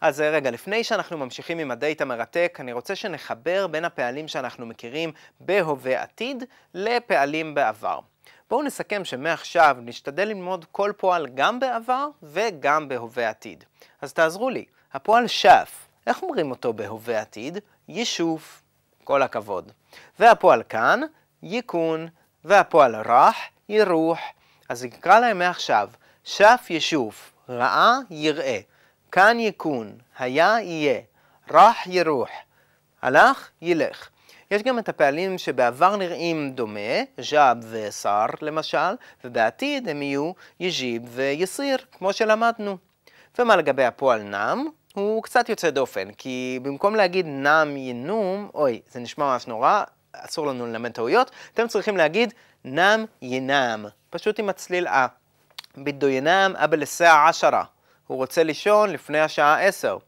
אז רגע, לפני שאנחנו ממשיכים עם הדייט המרתק, אני רוצה שנחבר בין הפעלים שאנחנו מכירים בהווה עתיד לפעלים בעבר. בואו נסכם שמעכשיו נשתדל ללמוד כל פועל גם בעבר וגם בהווה עתיד. אז תעזרו לי, הפועל שף, איך אומרים אותו בהווה עתיד? יישוף, כל הכבוד. והפועל כאן, ייקון, והפועל רח, ירוח. אז נקרא להם מעכשיו, שף יישוף, ראה יראה. כאן ייקון, היה יהיה, רח ירוח, הלך ילך. יש גם את הפעלים שבעבר נראים דומה, ז'אב ושר למשל, ובעתיד הם יהיו יג'יב ויסיר, כמו שלמדנו. ומה לגבי הפועל נם? הוא קצת יוצא דופן, כי במקום להגיד נם ינום, אוי, זה נשמע ממש נורא, אסור לנו ללמד טעויות, אתם צריכים להגיד נם ינם, פשוט עם הצליל אה. בידו ינם אבא לסעה עשרה. הוא רוצה לישון לפני השעה עשר.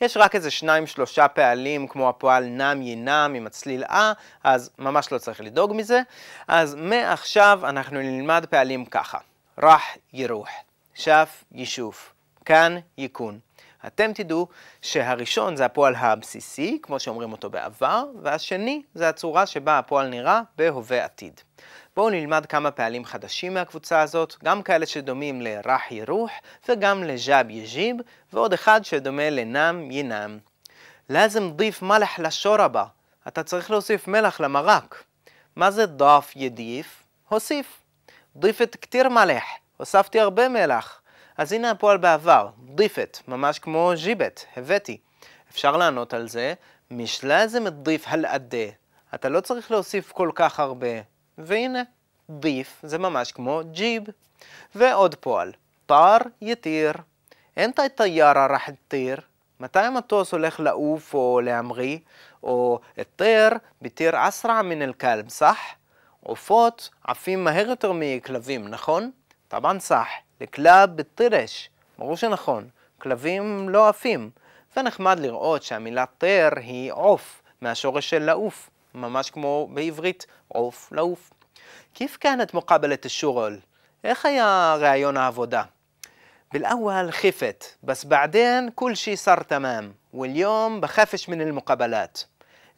יש רק איזה שניים שלושה פעלים כמו הפועל נם ינם עם הצליל אה, אז ממש לא צריך לדאוג מזה. אז מעכשיו אנחנו נלמד פעלים ככה. רח ירוח, שף יישוף, כאן ייקון. אתם תדעו שהראשון זה הפועל הבסיסי, כמו שאומרים אותו בעבר, והשני זה הצורה שבה הפועל נראה בהווה עתיד. בואו נלמד כמה פעלים חדשים מהקבוצה הזאת, גם כאלה שדומים לרח ירוח וגם לג'אב יג'יב, ועוד אחד שדומה לנם ינם. לאזם דיף מלח לשורבה, אתה צריך להוסיף מלח למרק. מה זה דף ידיף? הוסיף. דיפת כתיר מלח, הוספתי הרבה מלח. אז הנה הפועל בעבר, דיפת, ממש כמו ג'יבט, הבאתי. אפשר לענות על זה, משלזם דיף הלעדה. אתה לא צריך להוסיף כל כך הרבה. והנה, דיף זה ממש כמו ג'יב. ועוד פועל, טר יתיר. אנטה טיירה רח תיר. מתי המטוס הולך לעוף או להמריא? או תיר בתיר אסרע מן אל-כלב, סח? עופות עפים מהר יותר מכלבים, נכון? טבען סח. לכלב בתירש, ברור שנכון, כלבים לא עפים. ונחמד לראות שהמילה תר היא עוף, מהשורש של לעוף, ממש כמו בעברית, עוף, לעוף. כיף كانت مقابلة الشغل? איך היה ראיון העבודה? بالأول خفت بس بعدين كل شي صار تمام واليوم بخافش من المقابلات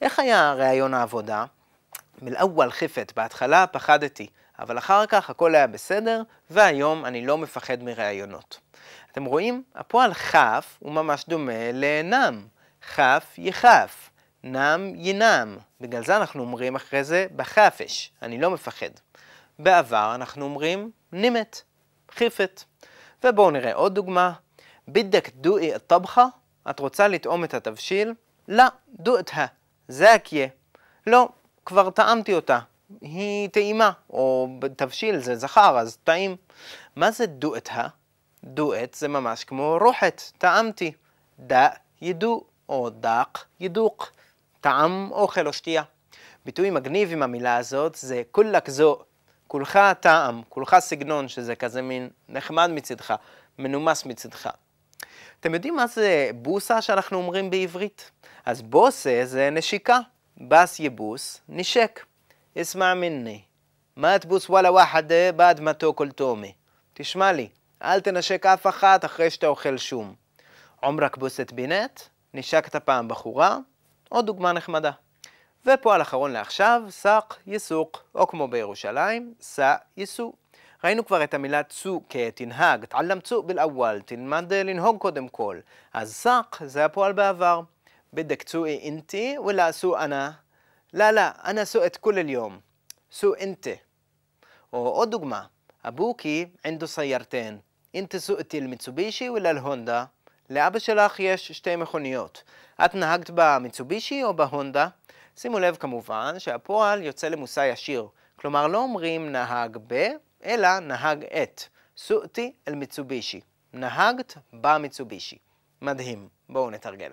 איך היה ראיון העבודה? بالأول خفت, בהתחלה פחדתי, אבל אחר כך הכל היה בסדר, והיום אני לא מפחד מראיונות. אתם רואים? הפועל כף הוא ממש דומה לנם. כף יחף, נם ינם. בגלל זה אנחנו אומרים אחרי זה בחפש, אני לא מפחד. בעבר אנחנו אומרים נימת, חיפת. ובואו נראה עוד דוגמה. בידק דואי את טבחה? את רוצה לטעום את התבשיל? לא, דואתה, זקיה. לא, כבר טעמתי אותה. היא טעימה, או תבשיל זה זכר, אז טעים. מה זה דואתה? דואט זה ממש כמו רוחת, טעמתי. דא ידו, או דק ידוק. טעם אוכל או שתייה. ביטוי מגניב עם המילה הזאת זה כולק זו, כולך טעם, כולך סגנון, שזה כזה מין נחמד מצדך, מנומס מצדך. אתם יודעים מה זה בוסה שאנחנו אומרים בעברית? אז בוסה זה נשיקה, باس يبوس, נשק. اسمع مني، ما تبوس ولا واحدة بعد ما توكل ثومة. תשמע לי, אל תנשק אף אחת אחרי שאתה אוכל שום. عمرك بست بنت, נשקת פעם בחורה, עוד דוגמה נחמדה. ופועל אחרון לעכשיו, סק יסוק, או כמו בירושלים, סע יסו. ראינו כבר את המילה צו כתנהג, תעלם צו בלאוול, תלמד לנהוג קודם כל. אז סק זה הפועל בעבר. בדק צוי אינתי ולעשו אנא. لا لا أنا سقت كل اليوم سوق أنت وعود دقمة أبوكي عنده سيارتين أنت سقتي الميتسوبيشي ولا الهوندا؟ לאבא שלך יש שתי מכוניות. את נהגת במיצובישי או בהונדה? שימו לב כמובן שהפועל יוצא למושא ישיר. כלומר לא אומרים נהג ב, אלא נהג את. סועתי אל מיצובישי. נהגת במיצובישי. מדהים. בואו נתרגל.